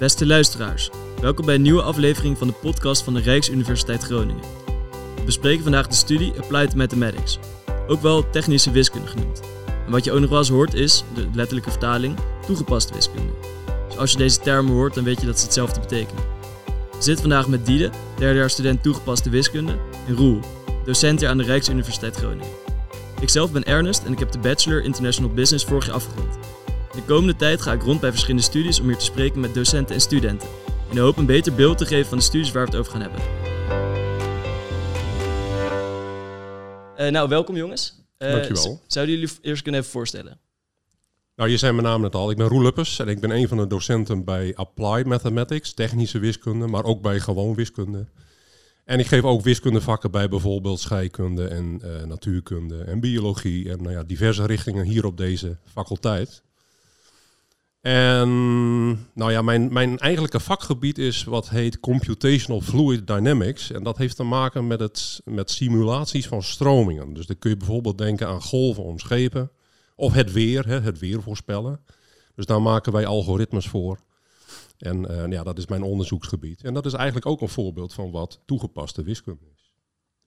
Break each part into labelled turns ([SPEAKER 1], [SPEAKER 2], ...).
[SPEAKER 1] Beste luisteraars, welkom bij een nieuwe aflevering van de podcast van de Rijksuniversiteit Groningen. We bespreken vandaag de studie Applied Mathematics, ook wel technische wiskunde genoemd. En wat je ook nog wel eens hoort is, de letterlijke vertaling, toegepaste wiskunde. Dus als je deze termen hoort, dan weet je dat ze hetzelfde betekenen. We zitten vandaag met Diede, derde jaar student toegepaste wiskunde, en Roel, docent hier aan de Rijksuniversiteit Groningen. Ikzelf ben Ernest en ik heb de Bachelor International Business vorig jaar afgerond. De komende tijd ga ik rond bij verschillende studies om hier te spreken met docenten en studenten. In de hoop een beter beeld te geven van de studies waar we het over gaan hebben. Eh, nou, welkom jongens. Uh,
[SPEAKER 2] Dankjewel.
[SPEAKER 1] Zouden jullie eerst kunnen even voorstellen?
[SPEAKER 2] Nou, je zei mijn naam net al. Ik ben Roel Luppers en ik ben een van de docenten bij Applied Mathematics, technische wiskunde, maar ook bij gewoon wiskunde. En ik geef ook wiskundevakken bij bijvoorbeeld scheikunde en uh, natuurkunde en biologie en nou ja, diverse richtingen hier op deze faculteit. En nou ja, mijn, mijn eigenlijke vakgebied is wat heet Computational Fluid Dynamics. En dat heeft te maken met, het, met simulaties van stromingen. Dus dan kun je bijvoorbeeld denken aan golven om schepen. Of het weer, hè, het weer voorspellen. Dus daar maken wij algoritmes voor. En uh, ja, dat is mijn onderzoeksgebied. En dat is eigenlijk ook een voorbeeld van wat toegepaste wiskunde is.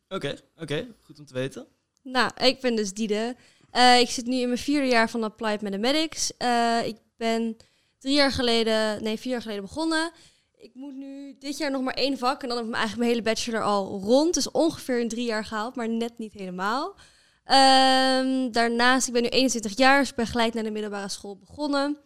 [SPEAKER 1] Oké, okay, oké. Okay. Goed om te weten.
[SPEAKER 3] Nou, ik ben dus Diede. Uh, ik zit nu in mijn vierde jaar van Applied Mathematics. Uh, ik ben drie jaar geleden, nee, vier jaar geleden begonnen. Ik moet nu dit jaar nog maar één vak en dan heb ik eigenlijk mijn hele bachelor al rond. Dus ongeveer in drie jaar gehaald, maar net niet helemaal. Um, daarnaast, ik ben nu 21 jaar, dus ik ben gelijk naar de middelbare school begonnen.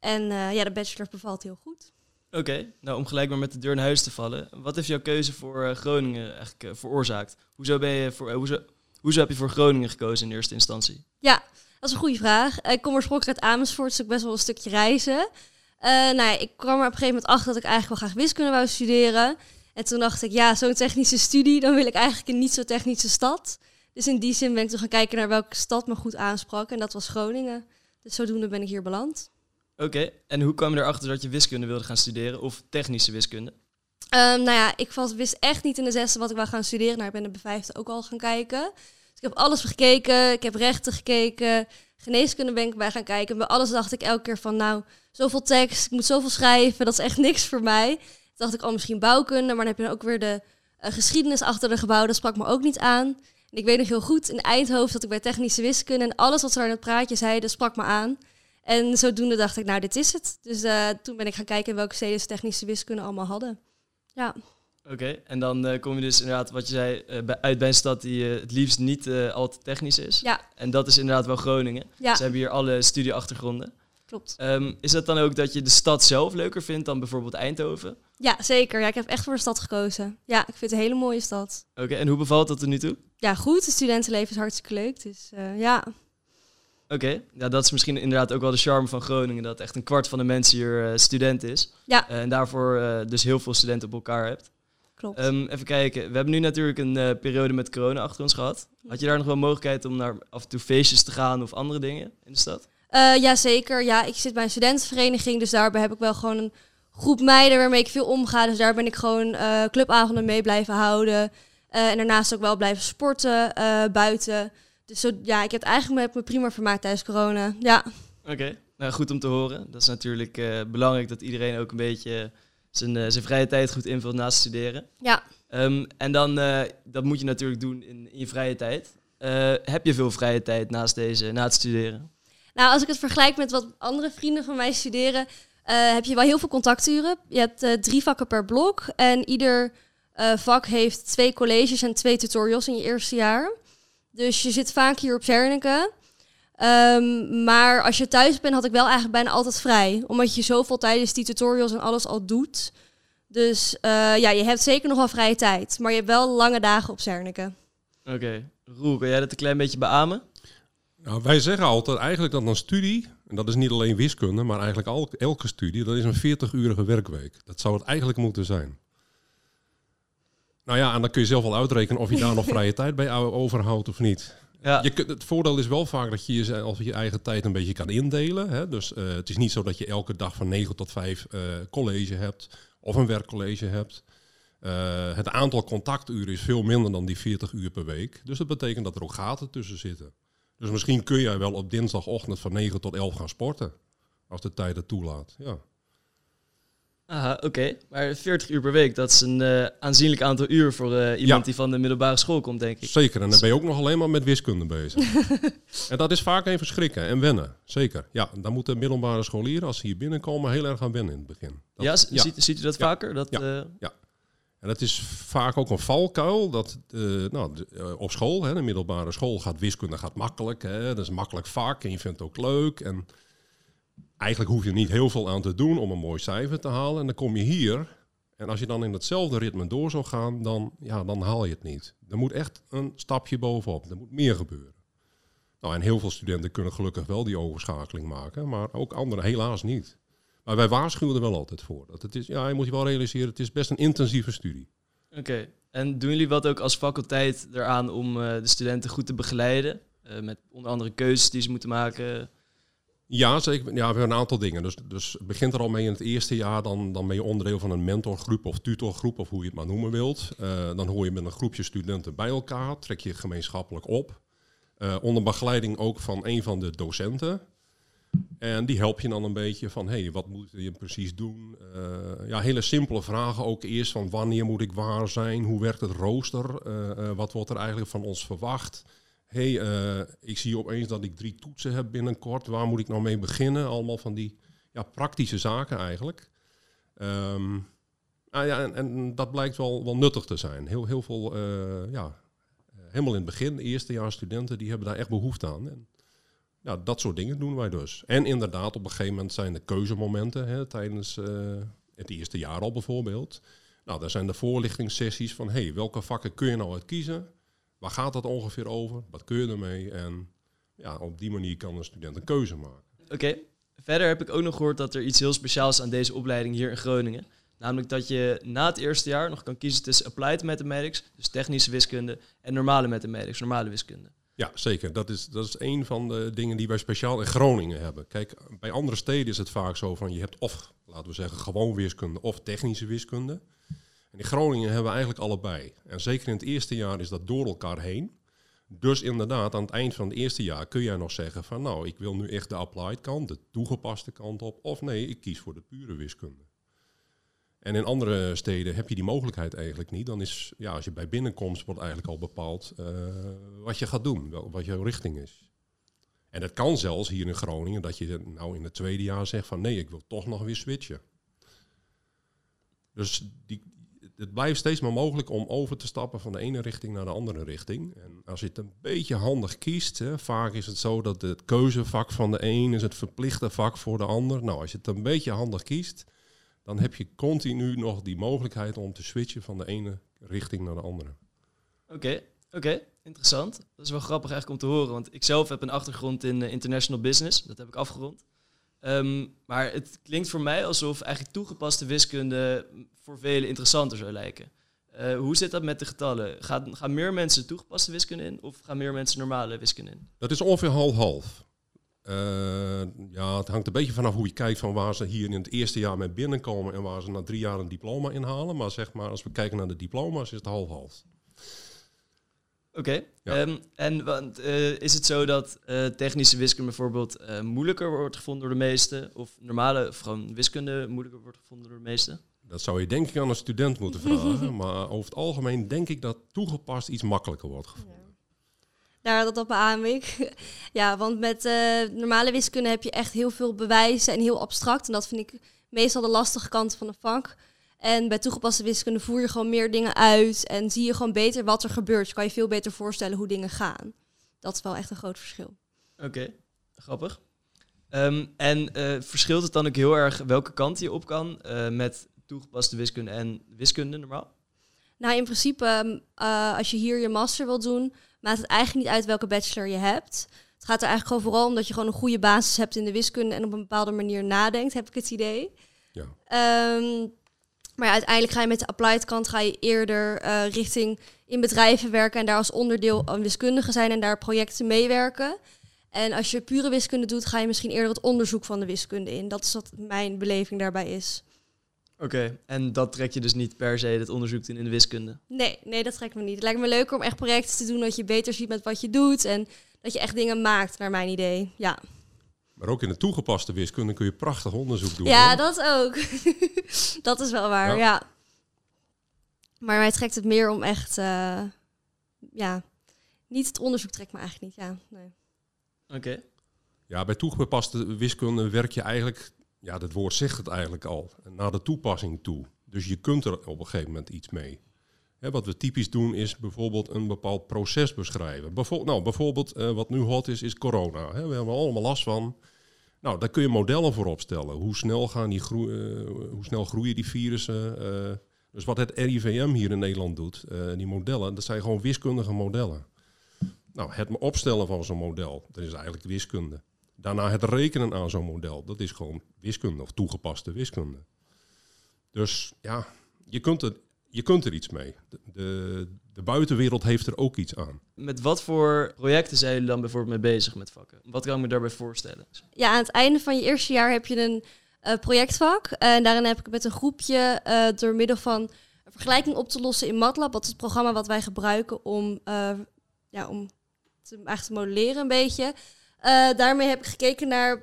[SPEAKER 3] En uh, ja, de bachelor bevalt heel goed.
[SPEAKER 1] Oké, okay, nou om gelijk maar met de deur naar huis te vallen. Wat heeft jouw keuze voor uh, Groningen eigenlijk uh, veroorzaakt? Hoezo, ben je voor, hoezo, hoezo heb je voor Groningen gekozen in eerste instantie?
[SPEAKER 3] Ja, dat is een goede vraag. Ik kom oorspronkelijk uit Amersfoort, dus ik best wel een stukje reizen. Uh, nou ja, ik kwam er op een gegeven moment achter dat ik eigenlijk wel graag wiskunde wou studeren. En toen dacht ik, ja, zo'n technische studie, dan wil ik eigenlijk een niet zo technische stad. Dus in die zin ben ik toen gaan kijken naar welke stad me goed aansprak. En dat was Groningen. Dus zodoende ben ik hier beland.
[SPEAKER 1] Oké, okay. en hoe kwam je erachter dat je wiskunde wilde gaan studeren of technische wiskunde?
[SPEAKER 3] Um, nou ja, ik was, wist echt niet in de zesde wat ik wou gaan studeren. Nou, ik ben in de vijfde ook al gaan kijken. Dus ik heb alles gekeken. Ik heb rechten gekeken. Geneeskunde ben ik bij gaan kijken. Bij alles dacht ik elke keer van, nou, zoveel tekst, ik moet zoveel schrijven. Dat is echt niks voor mij. Toen dacht ik, al oh, misschien bouwkunde. Maar dan heb je dan ook weer de uh, geschiedenis achter de gebouwen. Dat sprak me ook niet aan. En ik weet nog heel goed, in Eindhoven zat ik bij technische wiskunde. En alles wat ze daar in het praatje zeiden, sprak me aan. En zodoende dacht ik, nou, dit is het. Dus uh, toen ben ik gaan kijken welke steden ze technische wiskunde allemaal hadden. Ja.
[SPEAKER 1] Oké, okay, en dan uh, kom je dus inderdaad, wat je zei, uh, bij, uit bij een stad die uh, het liefst niet al te technisch is.
[SPEAKER 3] Ja.
[SPEAKER 1] En dat is inderdaad wel Groningen.
[SPEAKER 3] Ja.
[SPEAKER 1] Ze hebben hier alle studieachtergronden.
[SPEAKER 3] Klopt.
[SPEAKER 1] Um, is dat dan ook dat je de stad zelf leuker vindt dan bijvoorbeeld Eindhoven?
[SPEAKER 3] Ja, zeker. Ja, ik heb echt voor de stad gekozen. Ja, ik vind het een hele mooie stad.
[SPEAKER 1] Oké, okay, en hoe bevalt dat er nu toe?
[SPEAKER 3] Ja, goed. Het studentenleven is hartstikke leuk. Dus ja.
[SPEAKER 1] Oké, okay. ja, dat is misschien inderdaad ook wel de charme van Groningen. Dat echt een kwart van de mensen hier student is.
[SPEAKER 3] Ja.
[SPEAKER 1] en daarvoor dus heel veel studenten op elkaar hebt.
[SPEAKER 3] Klopt.
[SPEAKER 1] Um, even kijken. We hebben nu natuurlijk een uh, periode met corona achter ons gehad. Had je daar nog wel mogelijkheid om naar af en toe feestjes te gaan of andere dingen in de stad?
[SPEAKER 3] Uh, ja, zeker. Ja, ik zit bij een studentenvereniging, dus daarbij heb ik wel gewoon een groep meiden waarmee ik veel omga. Dus daar ben ik gewoon uh, clubavonden mee blijven houden. en daarnaast ook wel blijven sporten buiten. Dus zo, ja, ik heb het eigenlijk me prima vermaakt tijdens corona. Ja.
[SPEAKER 1] Oké, okay. nou goed om te horen. Dat is natuurlijk belangrijk dat iedereen ook een beetje zijn, uh, zijn vrije tijd goed invult naast studeren.
[SPEAKER 3] Ja.
[SPEAKER 1] Um, en dan, uh, dat moet je natuurlijk doen in, in je vrije tijd. Uh, heb je veel vrije tijd naast deze, na het studeren?
[SPEAKER 3] Nou, als ik het vergelijk met wat andere vrienden van mij studeren, heb je wel heel veel contacturen. Je hebt drie vakken per blok en ieder vak heeft twee colleges en twee tutorials in je eerste jaar. Dus je zit vaak hier op Zernike. Um, maar als je thuis bent, had ik wel eigenlijk bijna altijd vrij. Omdat je zoveel tijdens die tutorials en alles al doet. Dus uh, ja, je hebt zeker nog wel vrije tijd. Maar je hebt wel lange dagen op Zernike.
[SPEAKER 1] Oké. Okay. Roel, kan jij dat een klein beetje beamen?
[SPEAKER 2] Nou, wij zeggen altijd eigenlijk dat een studie, en dat is niet alleen wiskunde, maar eigenlijk al, elke studie, dat is een 40-urige werkweek. Dat zou het eigenlijk moeten zijn. Nou ja, en dan kun je zelf wel uitrekenen of je daar nog vrije tijd bij overhoudt of niet. Ja. Je kunt, het voordeel is wel vaak dat je jezelf je eigen tijd een beetje kan indelen. Hè? Dus uh, het is niet zo dat je elke dag van 9 tot 5 uh, college hebt of een werkcollege hebt. Uh, het aantal contacturen is veel minder dan die 40 uur per week. Dus dat betekent dat er ook gaten tussen zitten. Dus misschien kun jij wel op dinsdagochtend van 9 tot 11 gaan sporten. Als de tijd het toelaat. Ja.
[SPEAKER 1] Aha, oké. Maar 40 uur per week, dat is een uh, aanzienlijk aantal uur voor uh, iemand die van de middelbare school komt, denk ik.
[SPEAKER 2] Zeker, en dan ben je ook nog alleen maar met wiskunde bezig. en dat is vaak even schrikken en wennen, zeker. Ja, dan moeten middelbare scholieren, als ze hier binnenkomen, heel erg gaan wennen in het begin.
[SPEAKER 1] Dat, ja, ja. Ziet, ziet u dat vaker? Dat,
[SPEAKER 2] ja. Uh... ja. En dat is vaak ook een valkuil. Dat nou, op school, hè, de middelbare school, gaat wiskunde gaat makkelijk. Hè, dat is een makkelijk vak en je vindt het ook leuk. En eigenlijk hoef je niet heel veel aan te doen om een mooi cijfer te halen. En dan kom je hier. En als je dan in hetzelfde ritme door zou gaan, dan, ja, dan haal je het niet. Er moet echt een stapje bovenop. Er moet meer gebeuren. Nou, en heel veel studenten kunnen gelukkig wel die overschakeling maken, maar ook anderen helaas niet. Maar wij waarschuwen er wel altijd voor. Dat het is, ja, je moet je wel realiseren, het is best een intensieve studie.
[SPEAKER 1] Oké, en doen jullie wat ook als faculteit eraan om uh, de studenten goed te begeleiden? Uh, met onder andere keuzes die ze moeten maken?
[SPEAKER 2] Ja, zeker. Ja, we hebben een aantal dingen. Dus, dus het begint er al mee in het eerste jaar. Dan, dan ben je onderdeel van een mentorgroep of tutorgroep, of hoe je het maar noemen wilt. Uh, dan hoor je met een groepje studenten bij elkaar, trek je gemeenschappelijk op. Uh, onder begeleiding ook van een van de docenten. En die help je dan een beetje van, hé, hey, wat moet je precies doen? Uh, ja, hele simpele vragen ook eerst van wanneer moet ik waar zijn? Hoe werkt het rooster? wat wordt er eigenlijk van ons verwacht? Hey, uh, ik zie opeens dat ik drie toetsen heb binnenkort. Waar moet ik nou mee beginnen? Allemaal van die ja, praktische zaken eigenlijk. Um, nou ja, en, dat blijkt wel, wel nuttig te zijn. Heel, heel veel, uh, ja, helemaal in het begin, eerstejaars studenten, die hebben daar echt behoefte aan. En, ja, dat soort dingen doen wij dus. En inderdaad, op een gegeven moment zijn de keuzemomenten hè, tijdens uh, het eerste jaar al bijvoorbeeld. Nou, daar zijn de voorlichtingssessies van, hey, welke vakken kun je nou uit kiezen? Waar gaat dat ongeveer over? Wat kun je ermee? En ja, op die manier kan een student een keuze maken.
[SPEAKER 1] Oké. Verder heb ik ook nog gehoord dat er iets heel speciaals aan deze opleiding hier in Groningen. Namelijk dat je na het eerste jaar nog kan kiezen tussen applied mathematics, dus technische wiskunde, en normale mathematics, normale wiskunde.
[SPEAKER 2] Ja, zeker. Dat is, dat is een van de dingen die wij speciaal in Groningen hebben. Kijk, bij andere steden is het vaak zo van je hebt of, laten we zeggen, gewoon wiskunde of technische wiskunde. In Groningen hebben we eigenlijk allebei. En zeker in het eerste jaar is dat door elkaar heen. Dus inderdaad, aan het eind van het eerste jaar kun jij nog zeggen van nou, ik wil nu echt de applied kant, de toegepaste kant op. Of nee, ik kies voor de pure wiskunde. En in andere steden heb je die mogelijkheid eigenlijk niet. Dan is, ja, als je bij binnenkomst wordt eigenlijk al bepaald uh, wat je gaat doen, wat jouw richting is. En het kan zelfs hier in Groningen dat je nou in het tweede jaar zegt van nee, ik wil toch nog weer switchen. Dus die, het blijft steeds maar mogelijk om over te stappen van de ene richting naar de andere richting. En als je het een beetje handig kiest, hè, vaak is het zo dat het keuzevak van de een is het verplichte vak voor de ander. Nou, als je het een beetje handig kiest, dan heb je continu nog die mogelijkheid om te switchen van de ene richting naar de andere.
[SPEAKER 1] Oké, oké, interessant. Dat is wel grappig eigenlijk om te horen, want ik zelf heb een achtergrond in uh, international business. Dat heb ik afgerond. Um, maar het klinkt voor mij alsof eigenlijk toegepaste wiskunde voor velen interessanter zou lijken. Uh, hoe zit dat met de getallen? Gaan, gaan meer mensen toegepaste wiskunde in of gaan meer mensen normale wiskunde in?
[SPEAKER 2] Dat is ongeveer half-half. Uh, ja, het hangt een beetje vanaf hoe je kijkt van waar ze hier in het eerste jaar mee binnenkomen en waar ze na drie jaar een diploma inhalen. Maar zeg maar, als we kijken naar de diploma's, is het half-half.
[SPEAKER 1] Oké. Ehm, en want, uh, is het zo dat uh, technische wiskunde bijvoorbeeld uh, moeilijker wordt gevonden door de meesten? Of normale, of gewoon wiskunde moeilijker wordt gevonden door de meesten?
[SPEAKER 2] Dat zou je denk ik aan een student moeten vragen. maar over het algemeen denk ik dat toegepast iets makkelijker wordt gevonden.
[SPEAKER 3] Daar dat op aan ik. ja, want met normale wiskunde heb je echt heel veel bewijzen en heel abstract. En dat vind ik meestal de lastige kant van een vak. En bij toegepaste wiskunde voer je gewoon meer dingen uit en zie je gewoon beter wat er gebeurt. Je kan je veel beter voorstellen hoe dingen gaan. Dat is wel echt een groot verschil.
[SPEAKER 1] Oké, grappig. Um, en uh, verschilt het dan ook heel erg welke kant je op kan uh, met toegepaste wiskunde en wiskunde normaal?
[SPEAKER 3] Nou, in principe, uh, als je hier je master wilt doen, maakt het eigenlijk niet uit welke bachelor je hebt. Het gaat er eigenlijk gewoon vooral om dat je gewoon een goede basis hebt in de wiskunde en op een bepaalde manier nadenkt, heb ik het idee. Ja. Um, maar ja, uiteindelijk ga je met de applied kant ga je eerder uh, richting in bedrijven werken en daar als onderdeel een wiskundige zijn en daar projecten meewerken. En als je pure wiskunde doet, ga je misschien eerder het onderzoek van de wiskunde in. Dat is wat mijn beleving daarbij is.
[SPEAKER 1] Oké, en dat trek je dus niet per se het onderzoek in, in de wiskunde?
[SPEAKER 3] Nee, nee, dat trekt me niet. Het lijkt me leuker om echt projecten te doen dat je beter ziet met wat je doet en dat je echt dingen maakt, naar mijn idee. Ja.
[SPEAKER 2] Maar ook in de toegepaste wiskunde kun je prachtig onderzoek doen.
[SPEAKER 3] Ja,
[SPEAKER 2] hoor.
[SPEAKER 3] dat ook. dat is wel waar,
[SPEAKER 2] Ja.
[SPEAKER 3] ja. Maar mij trekt het meer om echt, eh, ja, niet het onderzoek trekt me eigenlijk niet, ja. Nee.
[SPEAKER 1] Oké.
[SPEAKER 2] Ja, bij toegepaste wiskunde werk je eigenlijk, ja, dat woord zegt het eigenlijk al, naar de toepassing toe. Dus je kunt er op een gegeven moment iets mee. Hè, wat we typisch doen is bijvoorbeeld een bepaald proces beschrijven. Bijvoorbeeld, nou, bijvoorbeeld eh, wat nu hot is, is corona. Hè. We hebben er allemaal last van. Nou, daar kun je modellen voor opstellen. Hoe snel, gaan die groe- eh, hoe snel groeien die virussen? eh. dus wat het RIVM hier in Nederland doet, eh, die modellen, dat zijn gewoon wiskundige modellen. Nou, het opstellen van zo'n model, dat is eigenlijk wiskunde. Daarna het rekenen aan zo'n model, dat is gewoon wiskunde of toegepaste wiskunde. Dus ja, je kunt er, je kunt er iets mee. De, de, de buitenwereld heeft er ook iets aan.
[SPEAKER 1] Met wat voor projecten zijn jullie dan bijvoorbeeld mee bezig met vakken? Wat kan ik me daarbij voorstellen?
[SPEAKER 3] Ja, aan het einde van je eerste jaar heb je een eh, projectvak. En daarin heb ik met een groepje eh, door middel van een vergelijking op te lossen in MATLAB. Dat is het programma wat wij gebruiken om, eh, ja, om te, eigenlijk te modelleren een beetje. Eh, daarmee heb ik gekeken naar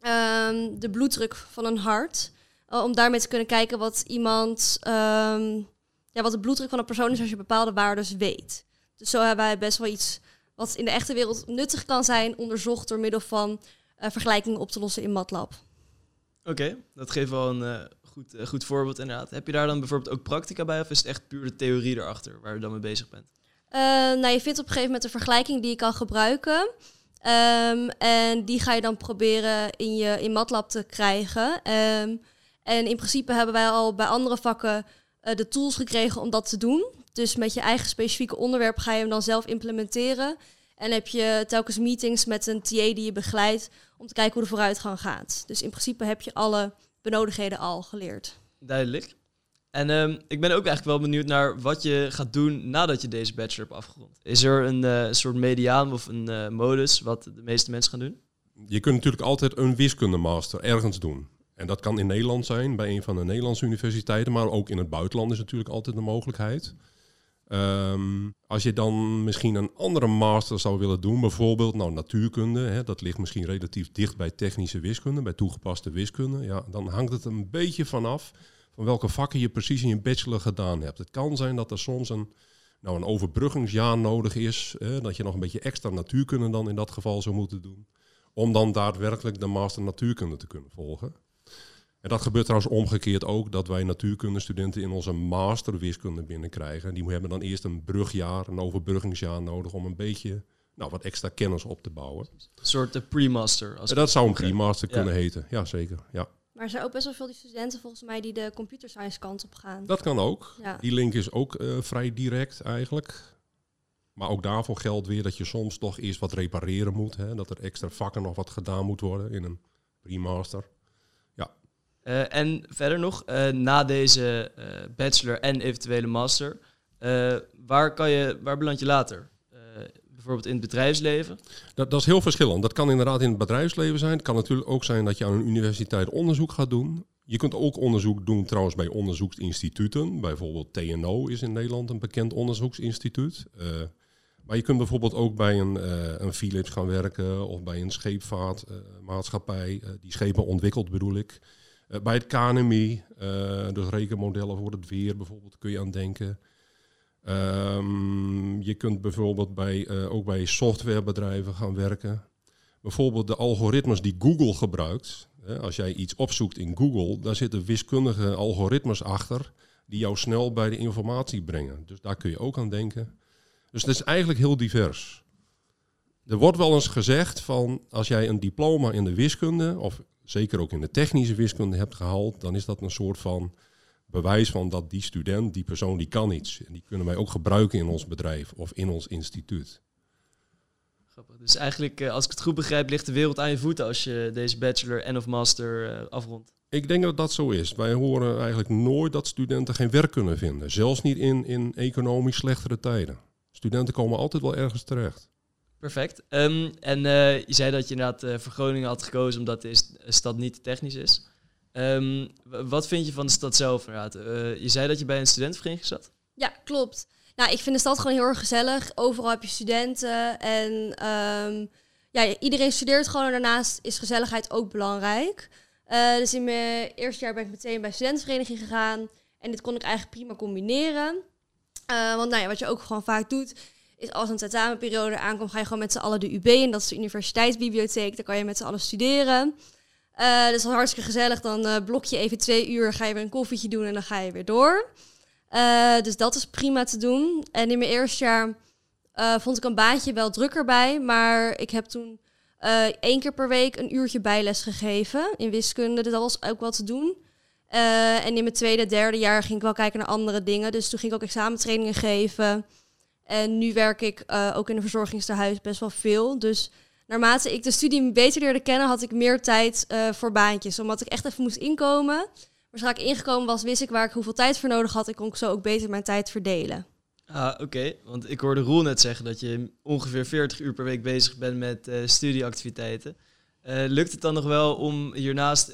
[SPEAKER 3] ehm, de bloeddruk van een hart. Om daarmee te kunnen kijken wat iemand, ehm, ja, wat de bloeddruk van een persoon is als je bepaalde waarden weet. Dus zo hebben wij best wel iets wat in de echte wereld nuttig kan zijn, onderzocht door middel van eh, vergelijkingen op te lossen in MATLAB.
[SPEAKER 1] Oké, dat geeft wel een eh, goed, eh, goed voorbeeld inderdaad. Heb je daar dan bijvoorbeeld ook praktica bij of is het echt puur de theorie erachter waar je dan mee bezig bent?
[SPEAKER 3] Nou, je vindt op een gegeven moment een vergelijking die je kan gebruiken. Ehm, en die ga je dan proberen in je in MATLAB te krijgen. Ehm, en in principe hebben wij al bij andere vakken eh, de tools gekregen om dat te doen. Dus met je eigen specifieke onderwerp ga je hem dan zelf implementeren. En heb je telkens meetings met een TA die je begeleidt om te kijken hoe de vooruitgang gaat. Dus in principe heb je alle benodigdheden al geleerd.
[SPEAKER 1] Duidelijk. En ehm, ik ben ook eigenlijk wel benieuwd naar wat je gaat doen nadat je deze bachelor hebt afgerond. Is er een eh, soort mediaan of een eh, modus wat de meeste mensen gaan doen?
[SPEAKER 2] Je kunt natuurlijk altijd een wiskundemaster ergens doen. En dat kan in Nederland zijn, bij een van de Nederlandse universiteiten, maar ook in het buitenland is natuurlijk altijd de mogelijkheid. Ehm, als je dan misschien een andere master zou willen doen, bijvoorbeeld nou, natuurkunde, hè, dat ligt misschien relatief dicht bij technische wiskunde, bij toegepaste wiskunde, ja, dan hangt het een beetje vanaf van welke vakken je precies in je bachelor gedaan hebt. Het kan zijn dat er soms een, nou, een overbruggingsjaar nodig is, hè, dat je nog een beetje extra natuurkunde dan in dat geval zou moeten doen, om dan daadwerkelijk de master natuurkunde te kunnen volgen. En dat gebeurt trouwens omgekeerd ook, dat wij natuurkundestudenten in onze master wiskunde binnenkrijgen. Die hebben dan eerst een brugjaar, een overbruggingsjaar nodig om een beetje nou, wat extra kennis op te bouwen.
[SPEAKER 1] Een soort pre-master. Als
[SPEAKER 2] dat zou een pre-master
[SPEAKER 1] Ja.
[SPEAKER 2] kunnen heten, ja zeker. Ja.
[SPEAKER 3] Maar er zijn ook best wel veel die studenten volgens mij die de computer science kant op gaan.
[SPEAKER 2] Dat kan ook.
[SPEAKER 3] Ja.
[SPEAKER 2] Die link is ook eh, vrij direct eigenlijk. Maar ook daarvoor geldt weer dat je soms toch eerst wat repareren moet. Hè? Dat er extra vakken nog wat gedaan moet worden in een pre-master.
[SPEAKER 1] Eh, en verder nog, eh, na deze eh, bachelor en eventuele master, waar, kan je, waar beland je later? Bijvoorbeeld in het bedrijfsleven?
[SPEAKER 2] Dat, dat is heel verschillend. Dat kan inderdaad in het bedrijfsleven zijn. Het kan natuurlijk ook zijn dat je aan een universiteit onderzoek gaat doen. Je kunt ook onderzoek doen trouwens bij onderzoeksinstituten. Bijvoorbeeld TNO is in Nederland een bekend onderzoeksinstituut. Maar je kunt bijvoorbeeld ook bij een, een Philips gaan werken of bij een scheepvaartmaatschappij. die schepen ontwikkelt bedoel ik. Eh, bij het KNMI, eh, dus rekenmodellen voor het weer bijvoorbeeld, kun je aan denken. Ehm, je kunt bijvoorbeeld bij, eh, ook bij softwarebedrijven gaan werken. Bijvoorbeeld de algoritmes die Google gebruikt. Als jij iets opzoekt in Google, daar zitten wiskundige algoritmes achter die jou snel bij de informatie brengen. Dus daar kun je ook aan denken. Dus het is eigenlijk heel divers. Er wordt wel eens gezegd van als jij een diploma in de wiskunde, of zeker ook in de technische wiskunde hebt gehaald, dan is dat een soort van bewijs van dat die student, die persoon, die kan iets. En die kunnen wij ook gebruiken in ons bedrijf of in ons instituut.
[SPEAKER 1] Dus eigenlijk, eh, als ik het goed begrijp, ligt de wereld aan je voeten als je deze bachelor en of master eh, afrondt.
[SPEAKER 2] Ik denk dat dat zo is. Wij horen eigenlijk nooit dat studenten geen werk kunnen vinden. Zelfs niet in, in economisch slechtere tijden. Studenten komen altijd wel ergens terecht.
[SPEAKER 1] Perfect. Ehm, en eh, je zei dat je inderdaad eh, voor Groningen had gekozen omdat de stad niet technisch is. Ehm, wat vind je van de stad zelf inderdaad? Eh, je zei dat je bij een studentenvereniging zat.
[SPEAKER 3] Ja, klopt. Nou, ik vind de stad gewoon heel erg gezellig. Overal heb je studenten. En ehm, ja, iedereen studeert gewoon en daarnaast is gezelligheid ook belangrijk. Dus in mijn eerste jaar ben ik meteen bij studentenvereniging gegaan. En dit kon ik eigenlijk prima combineren. Want nou ja, wat je ook gewoon vaak doet, is als een tentamenperiode aankomt, ga je gewoon met z'n allen de UB in. Dat is de universiteitsbibliotheek. Daar kan je met z'n allen studeren. Uh, dus dat is hartstikke gezellig. Dan uh, blok je even twee uur, ga je weer een koffietje doen en dan ga je weer door. Uh, dus dat is prima te doen. En in mijn eerste jaar vond ik een baantje wel drukker bij. Maar ik heb toen één keer per week een uurtje bijles gegeven in wiskunde. Dus dat was ook wel te doen. en in mijn tweede, derde jaar ging ik wel kijken naar andere dingen. Dus toen ging ik ook examentrainingen geven. En nu werk ik ook in een verzorgingstehuis best wel veel. Dus naarmate ik de studie beter leerde kennen, had ik meer tijd uh, voor baantjes. Omdat ik echt even moest inkomen. Maar zodra ik ingekomen was, wist ik waar ik hoeveel tijd voor nodig had. En kon ik zo ook beter mijn tijd verdelen.
[SPEAKER 1] Ah, oké. Want ik hoorde Roel net zeggen dat je ongeveer 40 uur per week bezig bent met uh, studieactiviteiten. Lukt het dan nog wel om hiernaast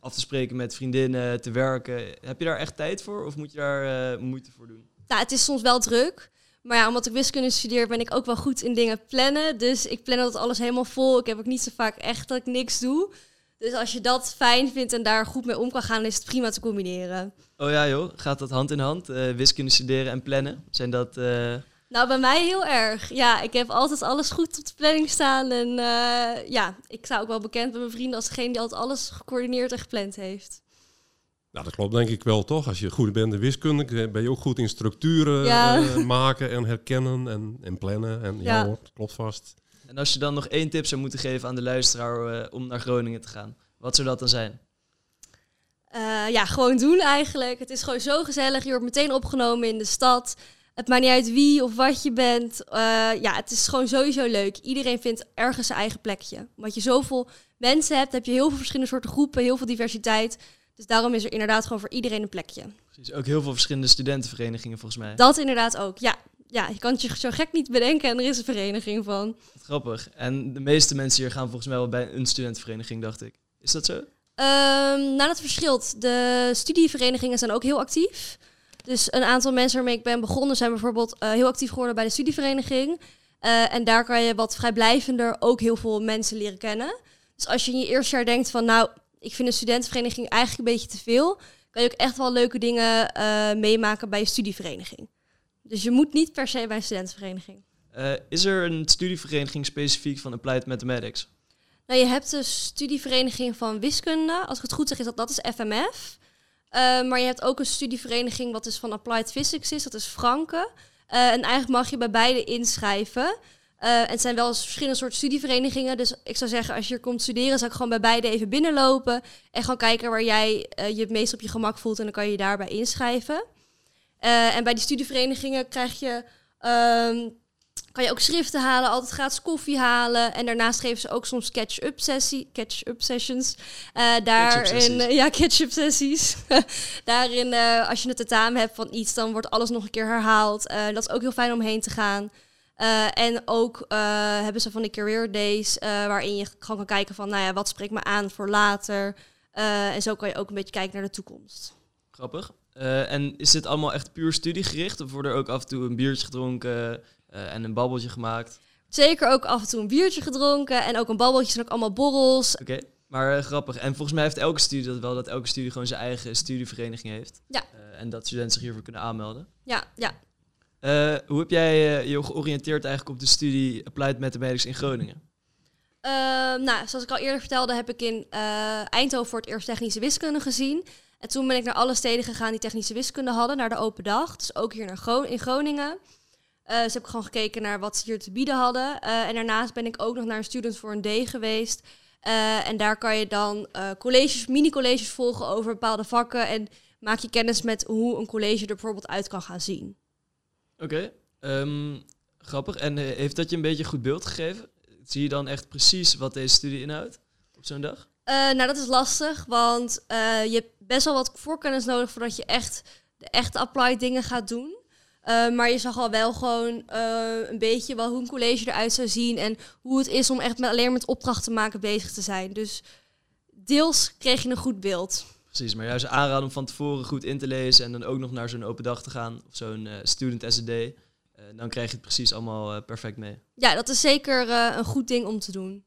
[SPEAKER 1] af te spreken met vriendinnen, te werken? Heb je daar echt tijd voor of moet je daar moeite voor doen?
[SPEAKER 3] Nou, het is soms wel druk. Maar ja, omdat ik wiskunde studeer, ben ik ook wel goed in dingen plannen. Dus ik plan dat alles helemaal vol. Ik heb ook niet zo vaak echt dat ik niks doe. Dus als je dat fijn vindt en daar goed mee om kan gaan, is het prima te combineren.
[SPEAKER 1] Oh ja joh, gaat dat hand in hand? Uh, wiskunde studeren en plannen? Zijn dat... Uh...
[SPEAKER 3] Nou, bij mij heel erg. Ja, ik heb altijd alles goed op de planning staan. En uh, ja, ik sta ook wel bekend bij mijn vrienden als degene die altijd alles gecoördineerd en gepland heeft.
[SPEAKER 2] Nou, dat klopt denk ik wel, toch? Als je goed bent in wiskunde, ben je ook goed in structuren ja. uh, maken en herkennen en, en plannen. En ja, ja hoor, klopt vast.
[SPEAKER 1] En als je dan nog één tip zou moeten geven aan de luisteraar uh, om naar Groningen te gaan, wat zou dat dan zijn?
[SPEAKER 3] Uh, ja, gewoon doen eigenlijk. Het is gewoon zo gezellig. Je wordt meteen opgenomen in de stad. Het maakt niet uit wie of wat je bent. ja, het is gewoon sowieso leuk. Iedereen vindt ergens zijn eigen plekje. Omdat je zoveel mensen hebt, heb je heel veel verschillende soorten groepen, heel veel diversiteit. Dus daarom is er inderdaad gewoon voor iedereen een plekje.
[SPEAKER 1] Precies, ook heel veel verschillende studentenverenigingen volgens mij.
[SPEAKER 3] Dat inderdaad ook, ja. Ja, je kan het je zo gek niet bedenken en er is een vereniging van.
[SPEAKER 1] Grappig. En de meeste mensen hier gaan volgens mij wel bij een studentenvereniging, dacht ik. Is dat zo? Um,
[SPEAKER 3] nou, dat verschilt. De studieverenigingen zijn ook heel actief. Dus een aantal mensen waarmee ik ben begonnen zijn bijvoorbeeld uh, heel actief geworden bij de studievereniging. Uh, en daar kan je wat vrijblijvender ook heel veel mensen leren kennen. Dus als je in je eerste jaar denkt van nou, ik vind een studentenvereniging eigenlijk een beetje te veel. Kan je ook echt wel leuke dingen uh, meemaken bij een studievereniging. Dus je moet niet per se bij een studentenvereniging.
[SPEAKER 1] Uh, is er een studievereniging specifiek van Applied Mathematics?
[SPEAKER 3] Nou, je hebt de studievereniging van wiskunde. Als ik het goed zeg, is dat, dat is FMF. Uh, eh, maar je hebt ook een studievereniging wat dus van Applied Physics is. Dat is Franke. en eigenlijk mag je bij beide inschrijven. Uh, en het zijn wel verschillende soorten studieverenigingen. Dus ik zou zeggen, als je hier komt studeren, zou ik gewoon bij beide even binnenlopen. En gewoon kijken waar jij uh, je het meest op je gemak voelt. En dan kan je je daarbij inschrijven. Uh, en bij die studieverenigingen krijg je, um, kan je ook schriften halen, altijd gratis koffie halen. En daarnaast geven ze ook soms catch-up sessie, catch-up sessions. daarin, catch ja, catch-up sessies. daarin, als je het tentamen hebt van iets, dan wordt alles nog een keer herhaald. dat is ook heel fijn om heen te gaan. Uh, en ook uh, hebben ze van die career days, uh, waarin je gewoon kan kijken van, nou ja, wat spreekt me aan voor later. en zo kan je ook een beetje kijken naar de toekomst.
[SPEAKER 1] Grappig. en is dit allemaal echt puur studiegericht? Of wordt er ook af en toe een biertje gedronken en een babbeltje gemaakt?
[SPEAKER 3] Zeker ook af en toe een biertje gedronken en ook een babbeltje en ook allemaal borrels.
[SPEAKER 1] Oké, okay. maar grappig. En volgens mij heeft elke studie dat wel, dat elke studie gewoon zijn eigen studievereniging heeft.
[SPEAKER 3] Ja.
[SPEAKER 1] en dat studenten zich hiervoor kunnen aanmelden.
[SPEAKER 3] Ja, ja.
[SPEAKER 1] Uh, hoe heb jij uh, je georiënteerd eigenlijk op de studie Applied Mathematics in Groningen?
[SPEAKER 3] Uh, nou, zoals ik al eerder vertelde, heb ik in eh, Eindhoven voor het eerst technische wiskunde gezien. En toen ben ik naar alle steden gegaan die technische wiskunde hadden, naar de open dag. Dus ook hier naar in Groningen. dus heb ik gewoon gekeken naar wat ze hier te bieden hadden. en daarnaast ben ik ook nog naar een Student voor een D geweest. en daar kan je dan colleges, mini-colleges volgen over bepaalde vakken. En maak je kennis met hoe een college er bijvoorbeeld uit kan gaan zien.
[SPEAKER 1] Oké, ehm, grappig. En uh, heeft dat je een beetje goed beeld gegeven? Zie je dan echt precies wat deze studie inhoudt op zo'n dag?
[SPEAKER 3] Uh, nou, dat is lastig, want uh, je hebt best wel wat voorkennis nodig voordat je echt de echte applied dingen gaat doen. maar je zag al wel gewoon een beetje wel hoe een college eruit zou zien en hoe het is om echt met, alleen met opdrachten maken bezig te zijn. Dus deels kreeg je een goed beeld.
[SPEAKER 1] Precies, maar juist aanraden om van tevoren goed in te lezen en dan ook nog naar zo'n open dag te gaan of zo'n uh, student SED. Uh,
[SPEAKER 4] Eh, dan krijg je het precies allemaal eh, perfect mee.
[SPEAKER 3] Ja, dat is zeker eh, een goed ding om te doen.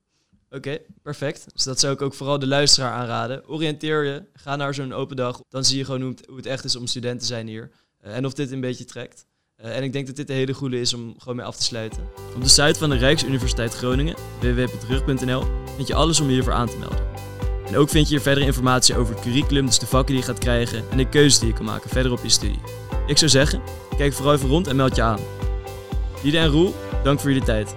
[SPEAKER 4] Oké, perfect. Dus dat zou ik ook vooral de luisteraar aanraden. Oriënteer je, ga naar zo'n open dag. Dan zie je gewoon hoe het, hoe het echt is om student te zijn hier. Eh, en of dit een beetje trekt. Eh, en ik denk dat dit een hele goede is om gewoon mee af te sluiten.
[SPEAKER 1] Op de site van de Rijksuniversiteit Groningen, www.rug.nl, vind je alles om je hiervoor aan te melden. En ook vind je hier verdere informatie over het curriculum, dus de vakken die je gaat krijgen en de keuzes die je kan maken verder op je studie. Ik zou zeggen, kijk vooral even rond en meld je aan. Liede en Roel, dank voor jullie tijd.